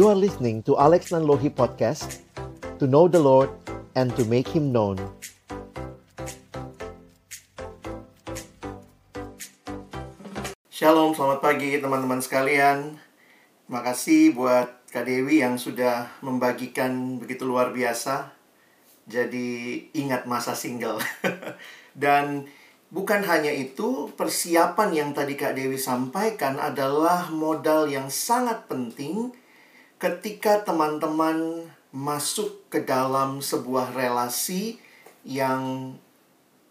You are listening to Alex Nanlohi Podcast To know the Lord and to make Him known. Shalom, selamat pagi teman-teman sekalian. Makasih buat Kak Dewi yang sudah membagikan begitu luar biasa. Jadi ingat masa single. Dan bukan hanya itu, persiapan yang tadi Kak Dewi sampaikan adalah modal yang sangat penting ketika teman-teman masuk ke dalam sebuah relasi yang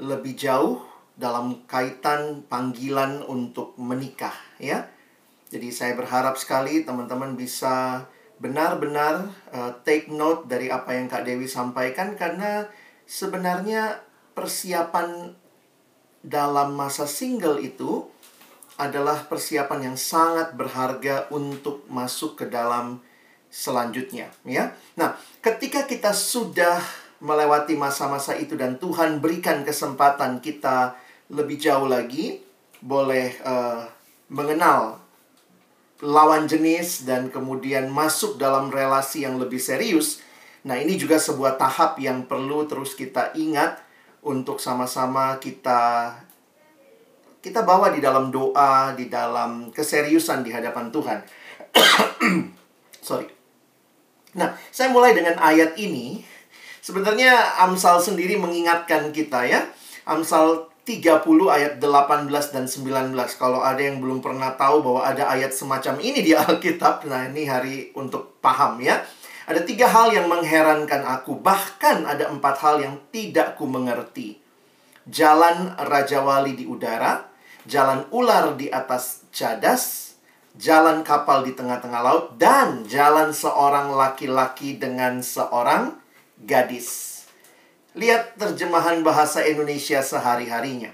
lebih jauh dalam kaitan panggilan untuk menikah ya. Jadi saya berharap sekali teman-teman bisa benar-benar uh, take note dari apa yang Kak Dewi sampaikan karena sebenarnya persiapan dalam masa single itu adalah persiapan yang sangat berharga untuk masuk ke dalam selanjutnya ya. Nah, ketika kita sudah melewati masa-masa itu dan Tuhan berikan kesempatan kita lebih jauh lagi boleh uh, mengenal lawan jenis dan kemudian masuk dalam relasi yang lebih serius. Nah, ini juga sebuah tahap yang perlu terus kita ingat untuk sama-sama kita kita bawa di dalam doa, di dalam keseriusan di hadapan Tuhan. Sorry. Nah, saya mulai dengan ayat ini. Sebenarnya Amsal sendiri mengingatkan kita ya. Amsal 30 ayat 18 dan 19. Kalau ada yang belum pernah tahu bahwa ada ayat semacam ini di Alkitab, nah ini hari untuk paham ya. Ada tiga hal yang mengherankan aku, bahkan ada empat hal yang tidak ku mengerti. Jalan Raja Wali di udara, jalan ular di atas cadas, jalan kapal di tengah-tengah laut, dan jalan seorang laki-laki dengan seorang gadis. Lihat terjemahan bahasa Indonesia sehari-harinya.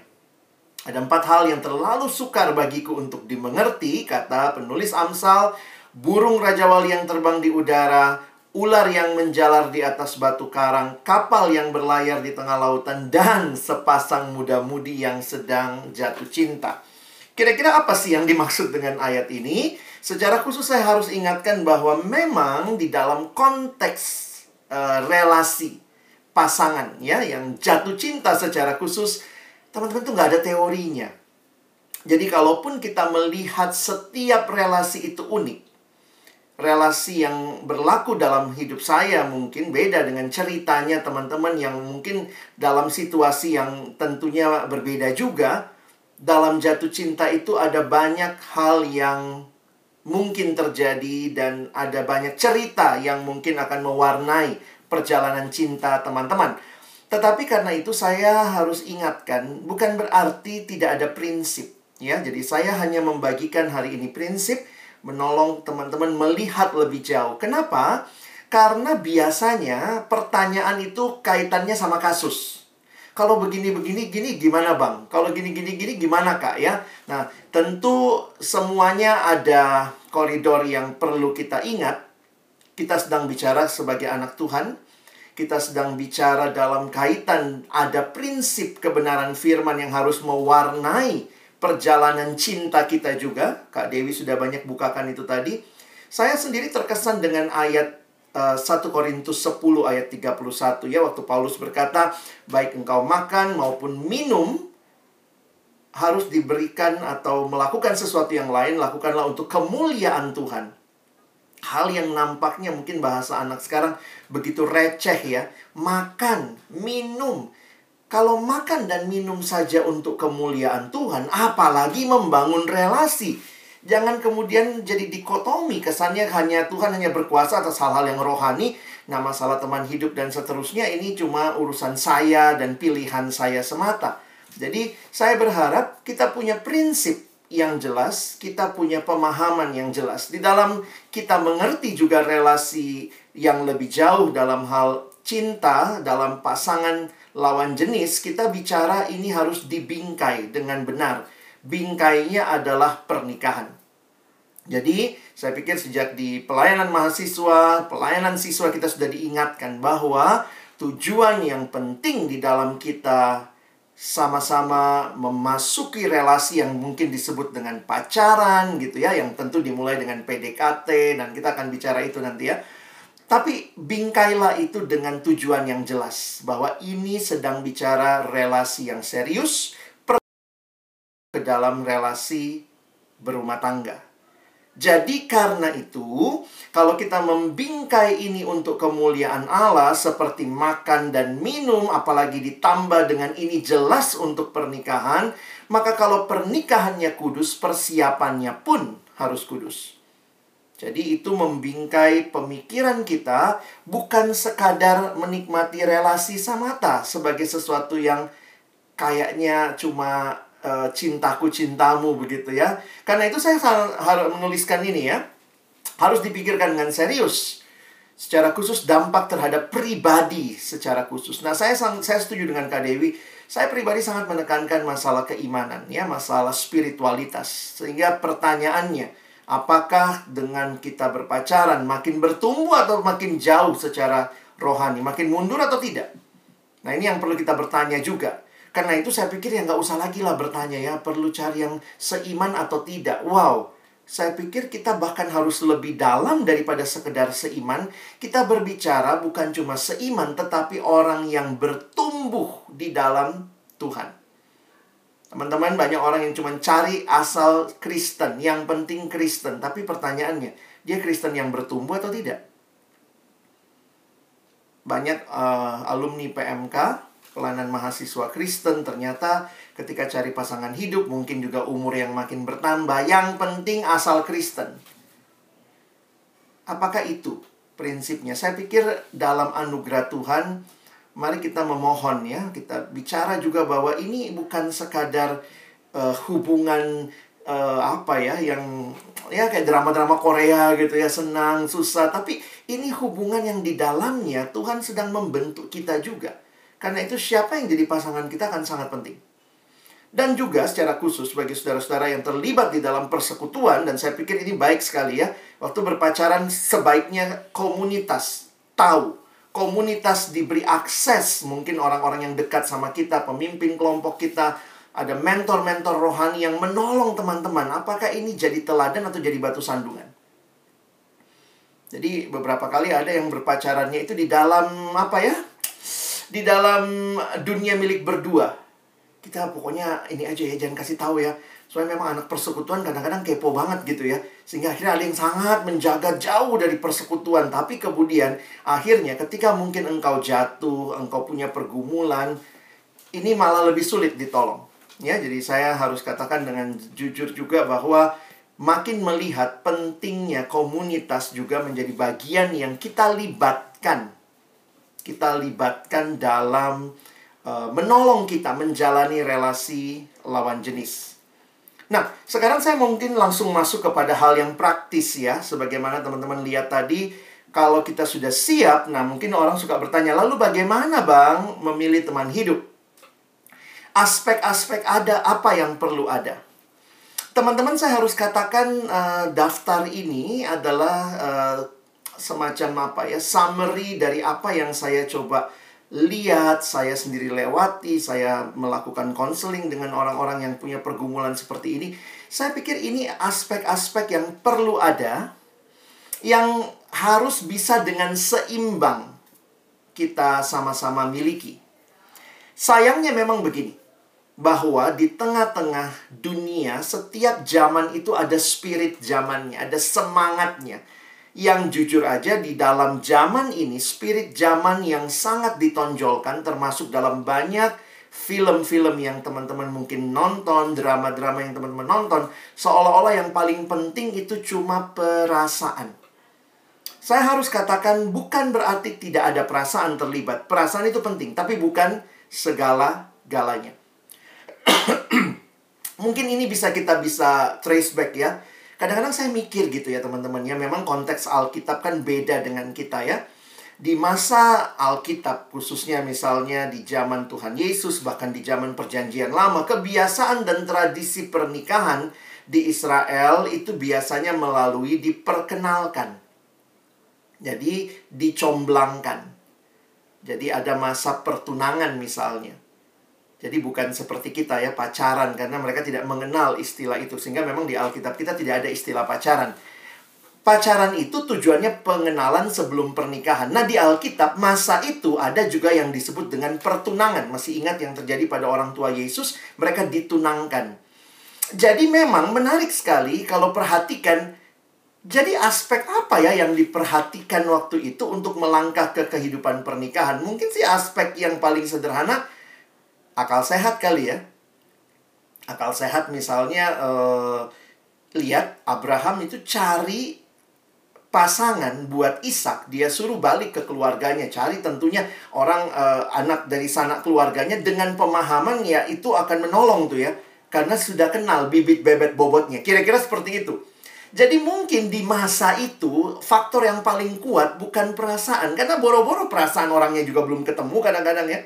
Ada empat hal yang terlalu sukar bagiku untuk dimengerti, kata penulis Amsal, burung Raja Wali yang terbang di udara, ular yang menjalar di atas batu karang, kapal yang berlayar di tengah lautan, dan sepasang muda-mudi yang sedang jatuh cinta. Kira-kira apa sih yang dimaksud dengan ayat ini? Secara khusus saya harus ingatkan bahwa memang di dalam konteks uh, relasi pasangan ya yang jatuh cinta secara khusus, teman-teman tuh nggak ada teorinya. Jadi kalaupun kita melihat setiap relasi itu unik, relasi yang berlaku dalam hidup saya mungkin beda dengan ceritanya teman-teman yang mungkin dalam situasi yang tentunya berbeda juga. Dalam jatuh cinta itu ada banyak hal yang mungkin terjadi dan ada banyak cerita yang mungkin akan mewarnai perjalanan cinta teman-teman. Tetapi karena itu saya harus ingatkan bukan berarti tidak ada prinsip ya. Jadi saya hanya membagikan hari ini prinsip menolong teman-teman melihat lebih jauh. Kenapa? Karena biasanya pertanyaan itu kaitannya sama kasus. Kalau begini-begini gini gimana bang? Kalau gini-gini gini gimana kak ya? Nah tentu semuanya ada koridor yang perlu kita ingat. Kita sedang bicara sebagai anak Tuhan. Kita sedang bicara dalam kaitan ada prinsip kebenaran firman yang harus mewarnai perjalanan cinta kita juga. Kak Dewi sudah banyak bukakan itu tadi. Saya sendiri terkesan dengan ayat 1 Korintus 10 ayat 31 ya waktu Paulus berkata, baik engkau makan maupun minum harus diberikan atau melakukan sesuatu yang lain, lakukanlah untuk kemuliaan Tuhan. Hal yang nampaknya mungkin bahasa anak sekarang begitu receh ya. Makan, minum, kalau makan dan minum saja untuk kemuliaan Tuhan, apalagi membangun relasi. Jangan kemudian jadi dikotomi, kesannya hanya Tuhan hanya berkuasa atas hal-hal yang rohani, nah masalah teman hidup dan seterusnya ini cuma urusan saya dan pilihan saya semata. Jadi saya berharap kita punya prinsip yang jelas, kita punya pemahaman yang jelas. Di dalam kita mengerti juga relasi yang lebih jauh dalam hal cinta, dalam pasangan lawan jenis, kita bicara ini harus dibingkai dengan benar. Bingkainya adalah pernikahan. Jadi, saya pikir sejak di pelayanan mahasiswa, pelayanan siswa kita sudah diingatkan bahwa tujuan yang penting di dalam kita sama-sama memasuki relasi yang mungkin disebut dengan pacaran gitu ya, yang tentu dimulai dengan PDKT dan kita akan bicara itu nanti ya. Tapi bingkailah itu dengan tujuan yang jelas bahwa ini sedang bicara relasi yang serius ke dalam relasi berumah tangga. Jadi karena itu, kalau kita membingkai ini untuk kemuliaan Allah seperti makan dan minum, apalagi ditambah dengan ini jelas untuk pernikahan, maka kalau pernikahannya kudus, persiapannya pun harus kudus. Jadi itu membingkai pemikiran kita bukan sekadar menikmati relasi samata sebagai sesuatu yang kayaknya cuma uh, cintaku cintamu begitu ya. Karena itu saya harus menuliskan ini ya. Harus dipikirkan dengan serius. Secara khusus dampak terhadap pribadi secara khusus. Nah, saya saya setuju dengan Kak Dewi. Saya pribadi sangat menekankan masalah keimanan ya, masalah spiritualitas. Sehingga pertanyaannya, apakah dengan kita berpacaran makin bertumbuh atau makin jauh secara rohani, makin mundur atau tidak? Nah, ini yang perlu kita bertanya juga. Karena itu saya pikir ya nggak usah lagi lah bertanya ya, perlu cari yang seiman atau tidak. Wow, saya pikir kita bahkan harus lebih dalam daripada sekedar seiman. Kita berbicara bukan cuma seiman, tetapi orang yang bertumbuh di dalam Tuhan. Teman-teman, banyak orang yang cuma cari asal Kristen, yang penting Kristen. Tapi pertanyaannya, dia Kristen yang bertumbuh atau tidak? Banyak uh, alumni PMK pelayanan mahasiswa Kristen. Ternyata ketika cari pasangan hidup mungkin juga umur yang makin bertambah. Yang penting asal Kristen. Apakah itu prinsipnya? Saya pikir dalam anugerah Tuhan mari kita memohon ya. Kita bicara juga bahwa ini bukan sekadar uh, hubungan uh, apa ya yang ya kayak drama-drama Korea gitu ya senang susah. Tapi ini hubungan yang di dalamnya Tuhan sedang membentuk kita juga karena itu siapa yang jadi pasangan kita akan sangat penting. Dan juga secara khusus bagi saudara-saudara yang terlibat di dalam persekutuan dan saya pikir ini baik sekali ya. Waktu berpacaran sebaiknya komunitas tahu komunitas diberi akses mungkin orang-orang yang dekat sama kita, pemimpin kelompok kita, ada mentor-mentor rohani yang menolong teman-teman. Apakah ini jadi teladan atau jadi batu sandungan? Jadi beberapa kali ada yang berpacarannya itu di dalam apa ya? Di dalam dunia milik berdua. Kita pokoknya ini aja ya, jangan kasih tahu ya. Soalnya memang anak persekutuan kadang-kadang kepo banget gitu ya. Sehingga akhirnya ada yang sangat menjaga jauh dari persekutuan. Tapi kemudian akhirnya ketika mungkin engkau jatuh, engkau punya pergumulan, ini malah lebih sulit ditolong. Ya, jadi saya harus katakan dengan jujur juga bahwa makin melihat pentingnya komunitas juga menjadi bagian yang kita libatkan kita libatkan dalam uh, menolong kita menjalani relasi lawan jenis. Nah, sekarang saya mungkin langsung masuk kepada hal yang praktis ya, sebagaimana teman-teman lihat tadi, kalau kita sudah siap, nah mungkin orang suka bertanya, lalu bagaimana bang memilih teman hidup? Aspek-aspek ada, apa yang perlu ada? Teman-teman saya harus katakan uh, daftar ini adalah uh, semacam apa ya summary dari apa yang saya coba lihat, saya sendiri lewati, saya melakukan konseling dengan orang-orang yang punya pergumulan seperti ini. Saya pikir ini aspek-aspek yang perlu ada yang harus bisa dengan seimbang kita sama-sama miliki. Sayangnya memang begini, bahwa di tengah-tengah dunia setiap zaman itu ada spirit zamannya, ada semangatnya yang jujur aja di dalam zaman ini spirit zaman yang sangat ditonjolkan termasuk dalam banyak film-film yang teman-teman mungkin nonton, drama-drama yang teman-teman nonton, seolah-olah yang paling penting itu cuma perasaan. Saya harus katakan bukan berarti tidak ada perasaan terlibat. Perasaan itu penting, tapi bukan segala-galanya. mungkin ini bisa kita bisa trace back ya Kadang-kadang saya mikir gitu ya teman-teman ya, memang konteks Alkitab kan beda dengan kita ya. Di masa Alkitab, khususnya misalnya di zaman Tuhan Yesus, bahkan di zaman Perjanjian Lama, kebiasaan dan tradisi pernikahan di Israel itu biasanya melalui diperkenalkan. Jadi dicomblangkan. Jadi ada masa pertunangan misalnya. Jadi bukan seperti kita ya pacaran karena mereka tidak mengenal istilah itu sehingga memang di Alkitab kita tidak ada istilah pacaran. Pacaran itu tujuannya pengenalan sebelum pernikahan. Nah, di Alkitab masa itu ada juga yang disebut dengan pertunangan. Masih ingat yang terjadi pada orang tua Yesus? Mereka ditunangkan. Jadi memang menarik sekali kalau perhatikan jadi aspek apa ya yang diperhatikan waktu itu untuk melangkah ke kehidupan pernikahan? Mungkin sih aspek yang paling sederhana akal sehat kali ya. Akal sehat misalnya eh, lihat Abraham itu cari pasangan buat Ishak, dia suruh balik ke keluarganya, cari tentunya orang eh, anak dari sanak keluarganya dengan pemahaman ya itu akan menolong tuh ya. Karena sudah kenal bibit bebet bobotnya. Kira-kira seperti itu. Jadi mungkin di masa itu faktor yang paling kuat bukan perasaan karena boro-boro perasaan orangnya juga belum ketemu kadang-kadang ya.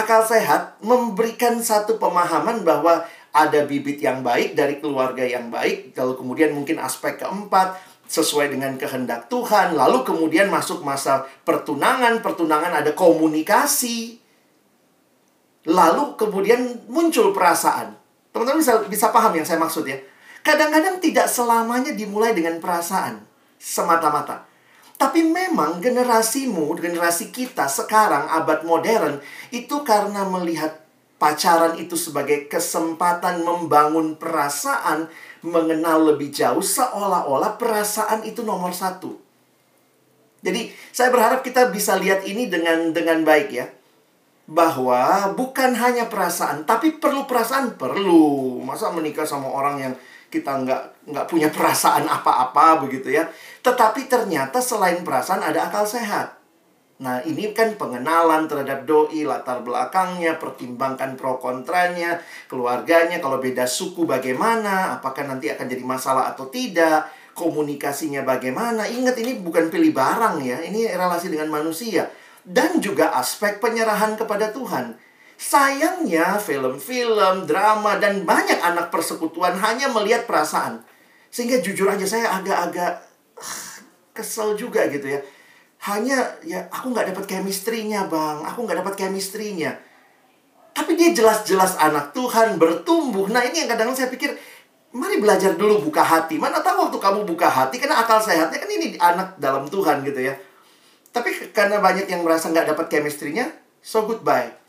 Akal sehat memberikan satu pemahaman bahwa ada bibit yang baik dari keluarga yang baik, lalu kemudian mungkin aspek keempat sesuai dengan kehendak Tuhan, lalu kemudian masuk masa pertunangan, pertunangan ada komunikasi. Lalu kemudian muncul perasaan. Teman-teman bisa bisa paham yang saya maksud ya. Kadang-kadang tidak selamanya dimulai dengan perasaan semata-mata. Tapi memang generasimu, generasi kita sekarang abad modern itu karena melihat pacaran itu sebagai kesempatan membangun perasaan, mengenal lebih jauh seolah-olah perasaan itu nomor satu. Jadi saya berharap kita bisa lihat ini dengan dengan baik ya bahwa bukan hanya perasaan, tapi perlu perasaan perlu. Masa menikah sama orang yang kita nggak nggak punya perasaan apa-apa begitu ya. Tetapi ternyata selain perasaan ada akal sehat. Nah, ini kan pengenalan terhadap doi, latar belakangnya, pertimbangkan pro kontranya, keluarganya, kalau beda suku bagaimana, apakah nanti akan jadi masalah atau tidak, komunikasinya bagaimana. Ingat ini bukan pilih barang ya, ini relasi dengan manusia. Dan juga aspek penyerahan kepada Tuhan. Sayangnya film-film, drama, dan banyak anak persekutuan hanya melihat perasaan. Sehingga jujur aja saya agak-agak ah, kesel juga gitu ya. Hanya ya aku nggak dapat chemistry-nya bang, aku nggak dapat chemistry-nya. Tapi dia jelas-jelas anak Tuhan bertumbuh. Nah ini yang kadang-kadang saya pikir, mari belajar dulu buka hati. Mana tahu waktu kamu buka hati, karena akal sehatnya kan ini anak dalam Tuhan gitu ya. Tapi karena banyak yang merasa nggak dapat chemistry-nya, so goodbye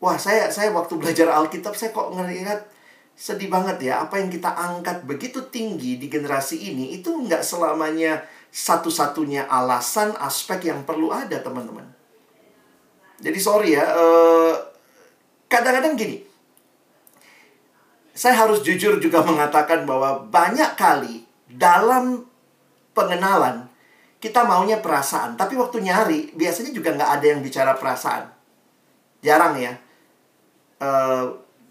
Wah, saya saya waktu belajar Alkitab saya kok ngelihat sedih banget ya. Apa yang kita angkat begitu tinggi di generasi ini itu nggak selamanya satu-satunya alasan aspek yang perlu ada, teman-teman. Jadi sorry ya, kadang kadang-kadang gini. Saya harus jujur juga mengatakan bahwa banyak kali dalam pengenalan kita maunya perasaan, tapi waktu nyari biasanya juga nggak ada yang bicara perasaan. Jarang ya uh,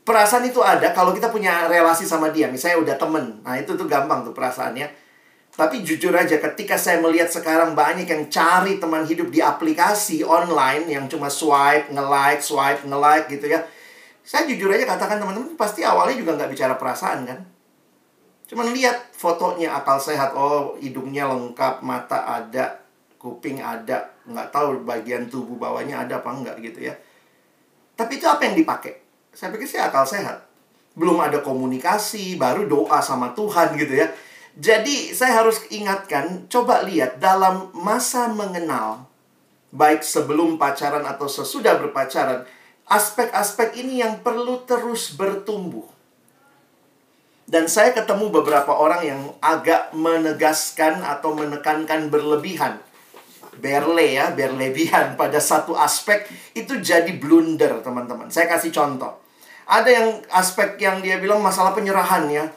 perasaan itu ada kalau kita punya relasi sama dia. Misalnya udah temen. Nah, itu tuh gampang tuh perasaannya. Tapi jujur aja ketika saya melihat sekarang banyak yang cari teman hidup di aplikasi online yang cuma swipe, nge-like, swipe, nge-like gitu ya. Saya jujur aja katakan teman-teman pasti awalnya juga nggak bicara perasaan kan. Cuman lihat fotonya akal sehat. Oh, hidungnya lengkap, mata ada, kuping ada. Nggak tahu bagian tubuh bawahnya ada apa enggak gitu ya. Tapi itu apa yang dipakai? Saya pikir sih akal sehat. Belum ada komunikasi, baru doa sama Tuhan gitu ya. Jadi saya harus ingatkan, coba lihat dalam masa mengenal, baik sebelum pacaran atau sesudah berpacaran, aspek-aspek ini yang perlu terus bertumbuh. Dan saya ketemu beberapa orang yang agak menegaskan atau menekankan berlebihan berle ya, berlebihan pada satu aspek itu jadi blunder, teman-teman. Saya kasih contoh. Ada yang aspek yang dia bilang masalah penyerahan ya.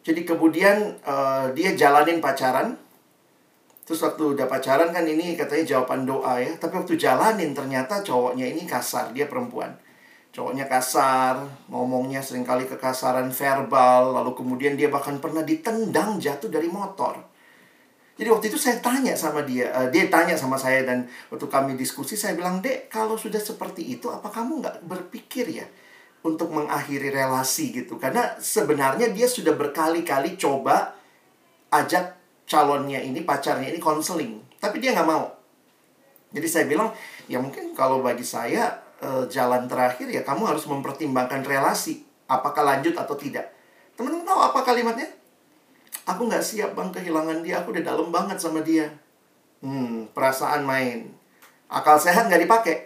Jadi kemudian uh, dia jalanin pacaran. Terus waktu udah pacaran kan ini katanya jawaban doa ya. Tapi waktu jalanin ternyata cowoknya ini kasar, dia perempuan. Cowoknya kasar, ngomongnya sering kali kekasaran verbal, lalu kemudian dia bahkan pernah ditendang jatuh dari motor. Jadi waktu itu saya tanya sama dia, uh, dia tanya sama saya dan waktu kami diskusi saya bilang, "Dek, kalau sudah seperti itu apa kamu nggak berpikir ya untuk mengakhiri relasi gitu?" Karena sebenarnya dia sudah berkali-kali coba ajak calonnya ini, pacarnya ini konseling, tapi dia nggak mau. Jadi saya bilang, "Ya mungkin kalau bagi saya uh, jalan terakhir ya kamu harus mempertimbangkan relasi. Apakah lanjut atau tidak. Teman-teman tahu apa kalimatnya? Aku nggak siap bang kehilangan dia. Aku udah dalam banget sama dia. Hmm, perasaan main. Akal sehat nggak dipakai.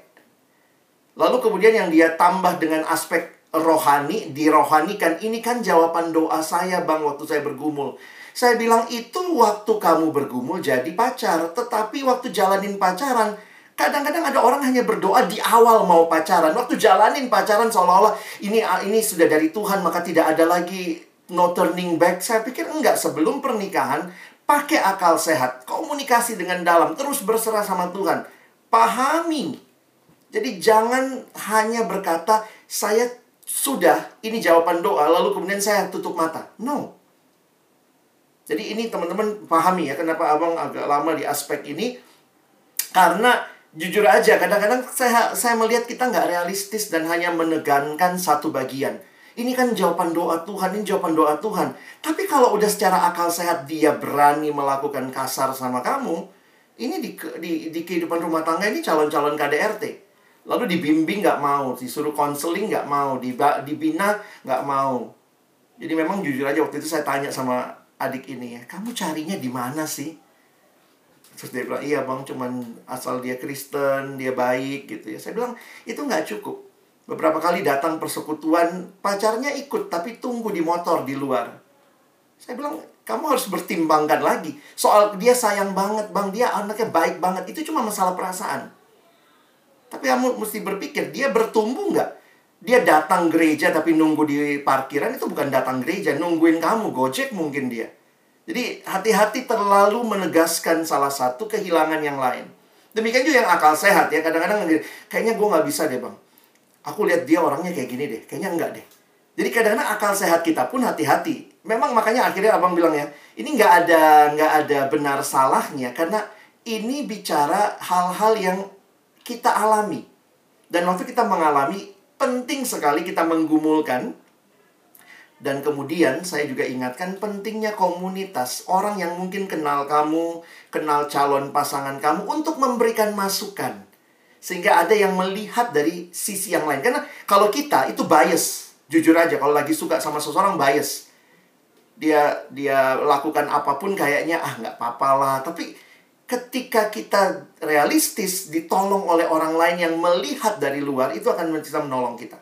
Lalu kemudian yang dia tambah dengan aspek rohani, dirohanikan. Ini kan jawaban doa saya bang waktu saya bergumul. Saya bilang itu waktu kamu bergumul jadi pacar. Tetapi waktu jalanin pacaran, kadang-kadang ada orang hanya berdoa di awal mau pacaran. Waktu jalanin pacaran seolah-olah ini ini sudah dari Tuhan maka tidak ada lagi no turning back. Saya pikir enggak sebelum pernikahan pakai akal sehat, komunikasi dengan dalam, terus berserah sama Tuhan. Pahami. Jadi jangan hanya berkata saya sudah ini jawaban doa lalu kemudian saya tutup mata. No. Jadi ini teman-teman pahami ya kenapa Abang agak lama di aspek ini. Karena jujur aja kadang-kadang saya saya melihat kita nggak realistis dan hanya menegankan satu bagian. Ini kan jawaban doa Tuhan, ini jawaban doa Tuhan. Tapi kalau udah secara akal sehat dia berani melakukan kasar sama kamu, ini di, di, di kehidupan rumah tangga ini calon-calon KDRT. Lalu dibimbing nggak mau, disuruh konseling nggak mau, dibina nggak mau. Jadi memang jujur aja waktu itu saya tanya sama adik ini ya, kamu carinya di mana sih? Terus dia bilang, iya bang, cuman asal dia Kristen, dia baik gitu ya. Saya bilang, itu nggak cukup. Beberapa kali datang persekutuan, pacarnya ikut, tapi tunggu di motor di luar. Saya bilang, kamu harus bertimbangkan lagi. Soal dia sayang banget, bang, dia anaknya baik banget. Itu cuma masalah perasaan. Tapi kamu mesti berpikir, dia bertumbuh nggak? Dia datang gereja tapi nunggu di parkiran itu bukan datang gereja, nungguin kamu, gojek mungkin dia. Jadi hati-hati terlalu menegaskan salah satu kehilangan yang lain. Demikian juga yang akal sehat ya, kadang-kadang kayaknya gue nggak bisa deh bang. Aku lihat dia orangnya kayak gini deh, kayaknya enggak deh. Jadi kadang-kadang akal sehat kita pun hati-hati. Memang makanya akhirnya abang bilang ya, ini nggak ada nggak ada benar salahnya karena ini bicara hal-hal yang kita alami. Dan waktu kita mengalami, penting sekali kita menggumulkan. Dan kemudian saya juga ingatkan pentingnya komunitas. Orang yang mungkin kenal kamu, kenal calon pasangan kamu untuk memberikan masukan. Sehingga ada yang melihat dari sisi yang lain. Karena kalau kita itu bias. Jujur aja, kalau lagi suka sama seseorang bias. Dia dia lakukan apa pun kayaknya, ah nggak apa-apa lah. Tapi ketika kita realistis ditolong oleh orang lain yang melihat dari luar itu akan bisa menolong kita.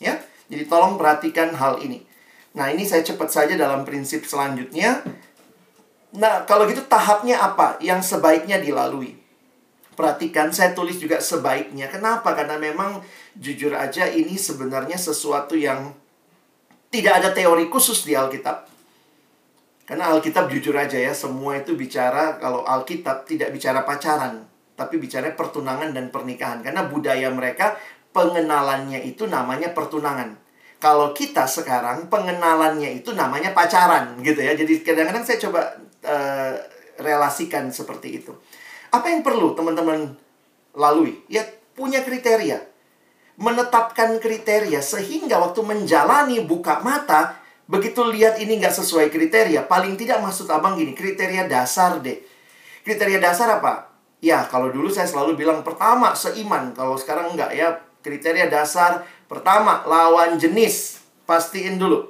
Ya. Jadi tolong perhatikan hal ini. Nah, ini saya cepat saja dalam prinsip selanjutnya. Nah, kalau gitu tahapnya apa yang sebaiknya dilalui? Perhatikan, saya tulis juga sebaiknya. Kenapa? Karena memang jujur aja ini sebenarnya sesuatu yang tidak ada teori khusus di Alkitab. Karena Alkitab jujur aja ya, semua itu bicara kalau Alkitab tidak bicara pacaran, tapi bicara pertunangan dan pernikahan. Karena budaya mereka pengenalannya itu namanya pertunangan. Kalau kita sekarang pengenalannya itu namanya pacaran gitu ya. Jadi kadang-kadang saya coba uh, relasikan seperti itu. Apa yang perlu teman-teman lalui? Ya punya kriteria. Menetapkan kriteria sehingga waktu menjalani buka mata Begitu lihat ini nggak sesuai kriteria, paling tidak maksud abang gini, kriteria dasar deh. Kriteria dasar apa? Ya, kalau dulu saya selalu bilang pertama seiman, kalau sekarang enggak ya. Kriteria dasar pertama lawan jenis, pastiin dulu.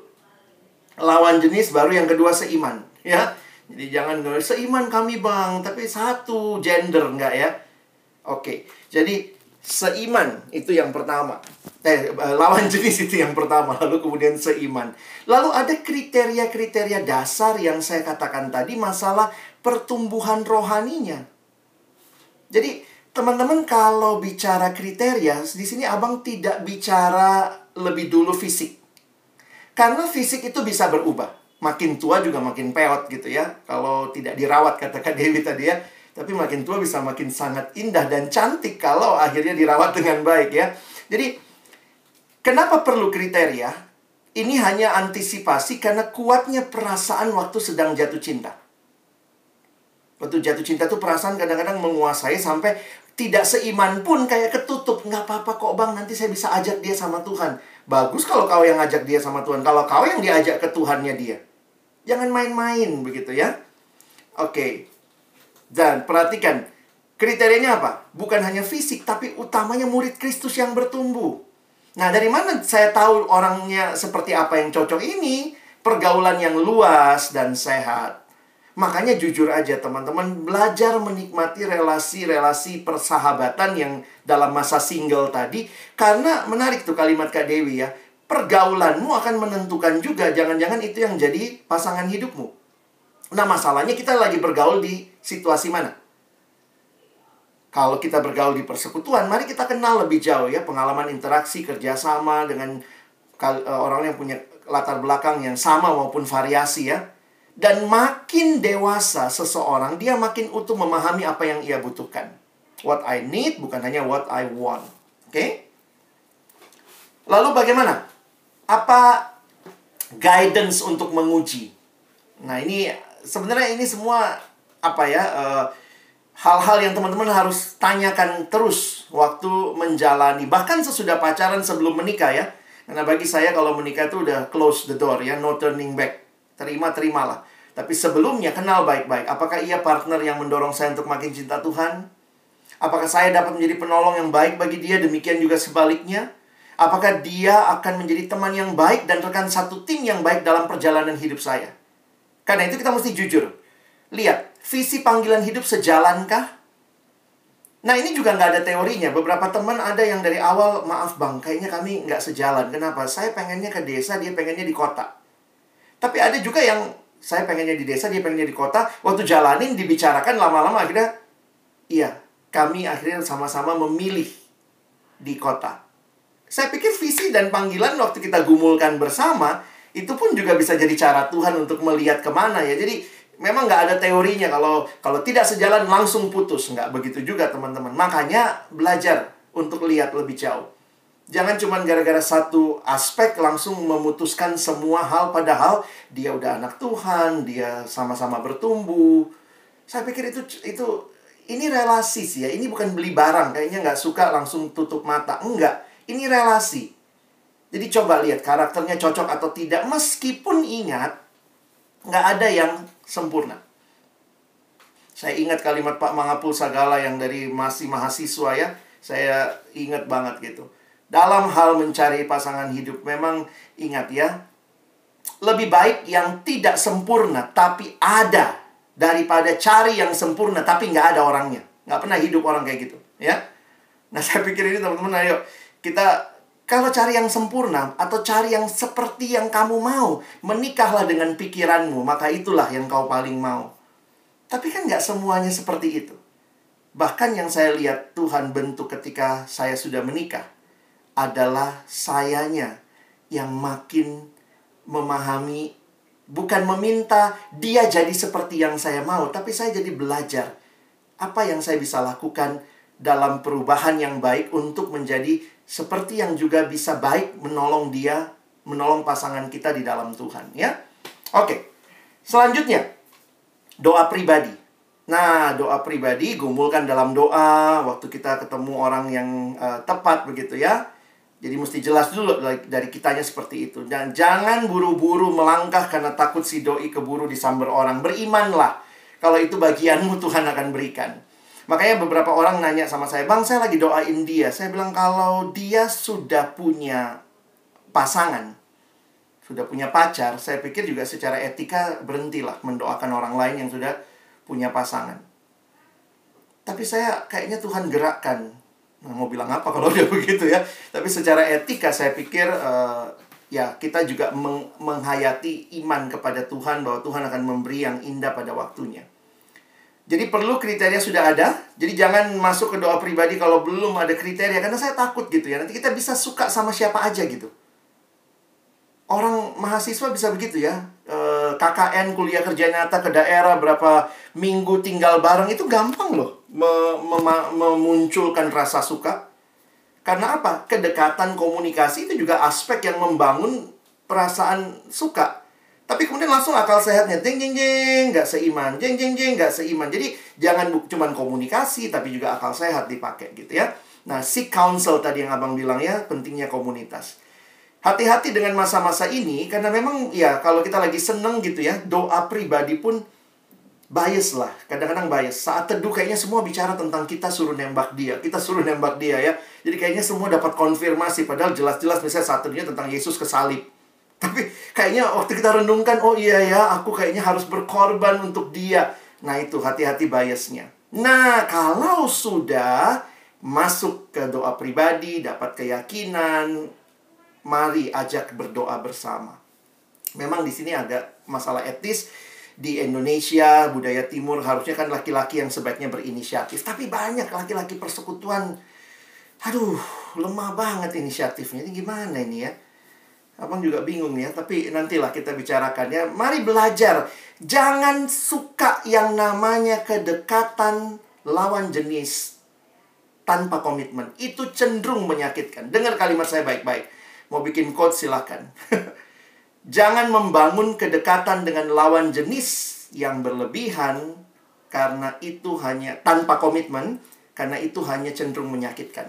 Lawan jenis baru yang kedua seiman, ya. Jadi jangan seiman kami bang, tapi satu gender enggak ya. Oke, jadi Seiman itu yang pertama. Eh, lawan jenis itu yang pertama, lalu kemudian seiman. Lalu ada kriteria-kriteria dasar yang saya katakan tadi masalah pertumbuhan rohaninya. Jadi, teman-teman kalau bicara kriteria, di sini Abang tidak bicara lebih dulu fisik. Karena fisik itu bisa berubah. Makin tua juga makin peot gitu ya. Kalau tidak dirawat katakan Dewi tadi ya tapi makin tua bisa makin sangat indah dan cantik kalau akhirnya dirawat dengan baik ya. Jadi kenapa perlu kriteria? Ini hanya antisipasi karena kuatnya perasaan waktu sedang jatuh cinta. Waktu jatuh cinta tuh perasaan kadang-kadang menguasai sampai tidak seiman pun kayak ketutup. Nggak apa-apa kok bang, nanti saya bisa ajak dia sama Tuhan. Bagus kalau kau yang ajak dia sama Tuhan. Kalau kau yang diajak ke Tuhannya dia. Jangan main-main begitu ya. Oke, dan perhatikan, Kriterianya apa? Bukan hanya fisik, tapi utamanya murid Kristus yang bertumbuh. Nah, dari mana saya tahu orangnya seperti apa yang cocok ini? Pergaulan yang luas dan sehat. Makanya jujur aja teman-teman, belajar menikmati relasi-relasi persahabatan yang dalam masa single tadi. Karena menarik tuh kalimat Kak Dewi ya. Pergaulanmu akan menentukan juga, jangan-jangan itu yang jadi pasangan hidupmu. Nah masalahnya kita lagi bergaul di situasi mana? Kalau kita bergaul di persekutuan, mari kita kenal lebih jauh ya pengalaman interaksi kerjasama dengan eh, orang yang punya latar belakang yang sama maupun variasi ya. Dan makin dewasa seseorang, dia makin utuh memahami apa yang ia butuhkan. What I need bukan hanya what I want. Oke? Okay? Lalu bagaimana? Apa guidance untuk menguji? Nah, ini sebenarnya ini semua apa ya? Uh, hal-hal yang teman-teman harus tanyakan terus waktu menjalani bahkan sesudah pacaran sebelum menikah ya karena bagi saya kalau menikah itu udah close the door ya no turning back terima terimalah tapi sebelumnya kenal baik-baik apakah ia partner yang mendorong saya untuk makin cinta Tuhan apakah saya dapat menjadi penolong yang baik bagi dia demikian juga sebaliknya apakah dia akan menjadi teman yang baik dan rekan satu tim yang baik dalam perjalanan hidup saya karena itu kita mesti jujur lihat visi panggilan hidup sejalankah? Nah ini juga nggak ada teorinya. Beberapa teman ada yang dari awal, maaf bang, kayaknya kami nggak sejalan. Kenapa? Saya pengennya ke desa, dia pengennya di kota. Tapi ada juga yang saya pengennya di desa, dia pengennya di kota. Waktu jalanin, dibicarakan lama-lama akhirnya, iya, kami akhirnya sama-sama memilih di kota. Saya pikir visi dan panggilan waktu kita gumulkan bersama, itu pun juga bisa jadi cara Tuhan untuk melihat ke mana ya. Jadi memang nggak ada teorinya kalau kalau tidak sejalan langsung putus nggak begitu juga teman-teman makanya belajar untuk lihat lebih jauh jangan cuma gara-gara satu aspek langsung memutuskan semua hal padahal dia udah anak Tuhan dia sama-sama bertumbuh saya pikir itu itu ini relasi sih ya ini bukan beli barang kayaknya nggak suka langsung tutup mata enggak ini relasi jadi coba lihat karakternya cocok atau tidak meskipun ingat nggak ada yang sempurna. Saya ingat kalimat Pak Mangapul Sagala yang dari masih mahasiswa ya. Saya ingat banget gitu. Dalam hal mencari pasangan hidup memang ingat ya. Lebih baik yang tidak sempurna tapi ada daripada cari yang sempurna tapi nggak ada orangnya. Nggak pernah hidup orang kayak gitu. Ya. Nah saya pikir ini teman-teman ayo kita kalau cari yang sempurna atau cari yang seperti yang kamu mau, menikahlah dengan pikiranmu, maka itulah yang kau paling mau. Tapi kan nggak semuanya seperti itu. Bahkan yang saya lihat Tuhan bentuk ketika saya sudah menikah adalah sayanya yang makin memahami, bukan meminta dia jadi seperti yang saya mau, tapi saya jadi belajar apa yang saya bisa lakukan dalam perubahan yang baik untuk menjadi seperti yang juga bisa baik menolong dia, menolong pasangan kita di dalam Tuhan, ya. Oke. Selanjutnya, doa pribadi. Nah, doa pribadi gumulkan dalam doa waktu kita ketemu orang yang uh, tepat begitu ya. Jadi mesti jelas dulu dari kitanya seperti itu. Dan jangan buru-buru melangkah karena takut si doi keburu disamber orang. Berimanlah. Kalau itu bagianmu Tuhan akan berikan. Makanya beberapa orang nanya sama saya, Bang saya lagi doain dia. Saya bilang kalau dia sudah punya pasangan, sudah punya pacar, saya pikir juga secara etika berhentilah mendoakan orang lain yang sudah punya pasangan. Tapi saya kayaknya Tuhan gerakkan. Mau bilang apa kalau dia begitu ya? Tapi secara etika saya pikir uh, ya kita juga meng menghayati iman kepada Tuhan bahwa Tuhan akan memberi yang indah pada waktunya. Jadi perlu kriteria sudah ada. Jadi jangan masuk ke doa pribadi kalau belum ada kriteria karena saya takut gitu ya. Nanti kita bisa suka sama siapa aja gitu. Orang mahasiswa bisa begitu ya. E, eh, KKN kuliah kerja nyata ke daerah berapa minggu tinggal bareng itu gampang loh memunculkan rasa suka. Karena apa? Kedekatan komunikasi itu juga aspek yang membangun perasaan suka. Tapi kemudian langsung akal sehatnya jeng jeng jeng nggak seiman, jeng jeng jeng nggak seiman. Jadi jangan cuma komunikasi tapi juga akal sehat dipakai gitu ya. Nah, si counsel tadi yang Abang bilang ya, pentingnya komunitas. Hati-hati dengan masa-masa ini karena memang ya kalau kita lagi seneng gitu ya, doa pribadi pun bias lah, kadang-kadang bias. Saat teduh kayaknya semua bicara tentang kita suruh nembak dia, kita suruh nembak dia ya. Jadi kayaknya semua dapat konfirmasi, padahal jelas-jelas misalnya saat teduhnya tentang Yesus kesalib. Tapi kayaknya waktu kita renungkan, oh iya ya, aku kayaknya harus berkorban untuk dia. Nah itu hati-hati biasnya. Nah kalau sudah masuk ke doa pribadi, dapat keyakinan, mari ajak berdoa bersama. Memang di sini ada masalah etis di Indonesia, budaya timur harusnya kan laki-laki yang sebaiknya berinisiatif. Tapi banyak laki-laki persekutuan. Aduh, lemah banget inisiatifnya. Ini gimana ini ya? Abang juga bingung ya, tapi nantilah kita bicarakan ya. Mari belajar. Jangan suka yang namanya kedekatan lawan jenis tanpa komitmen. Itu cenderung menyakitkan. Dengar kalimat saya baik-baik. Mau bikin quote silakan. Jangan membangun kedekatan dengan lawan jenis yang berlebihan karena itu hanya tanpa komitmen, karena itu hanya cenderung menyakitkan.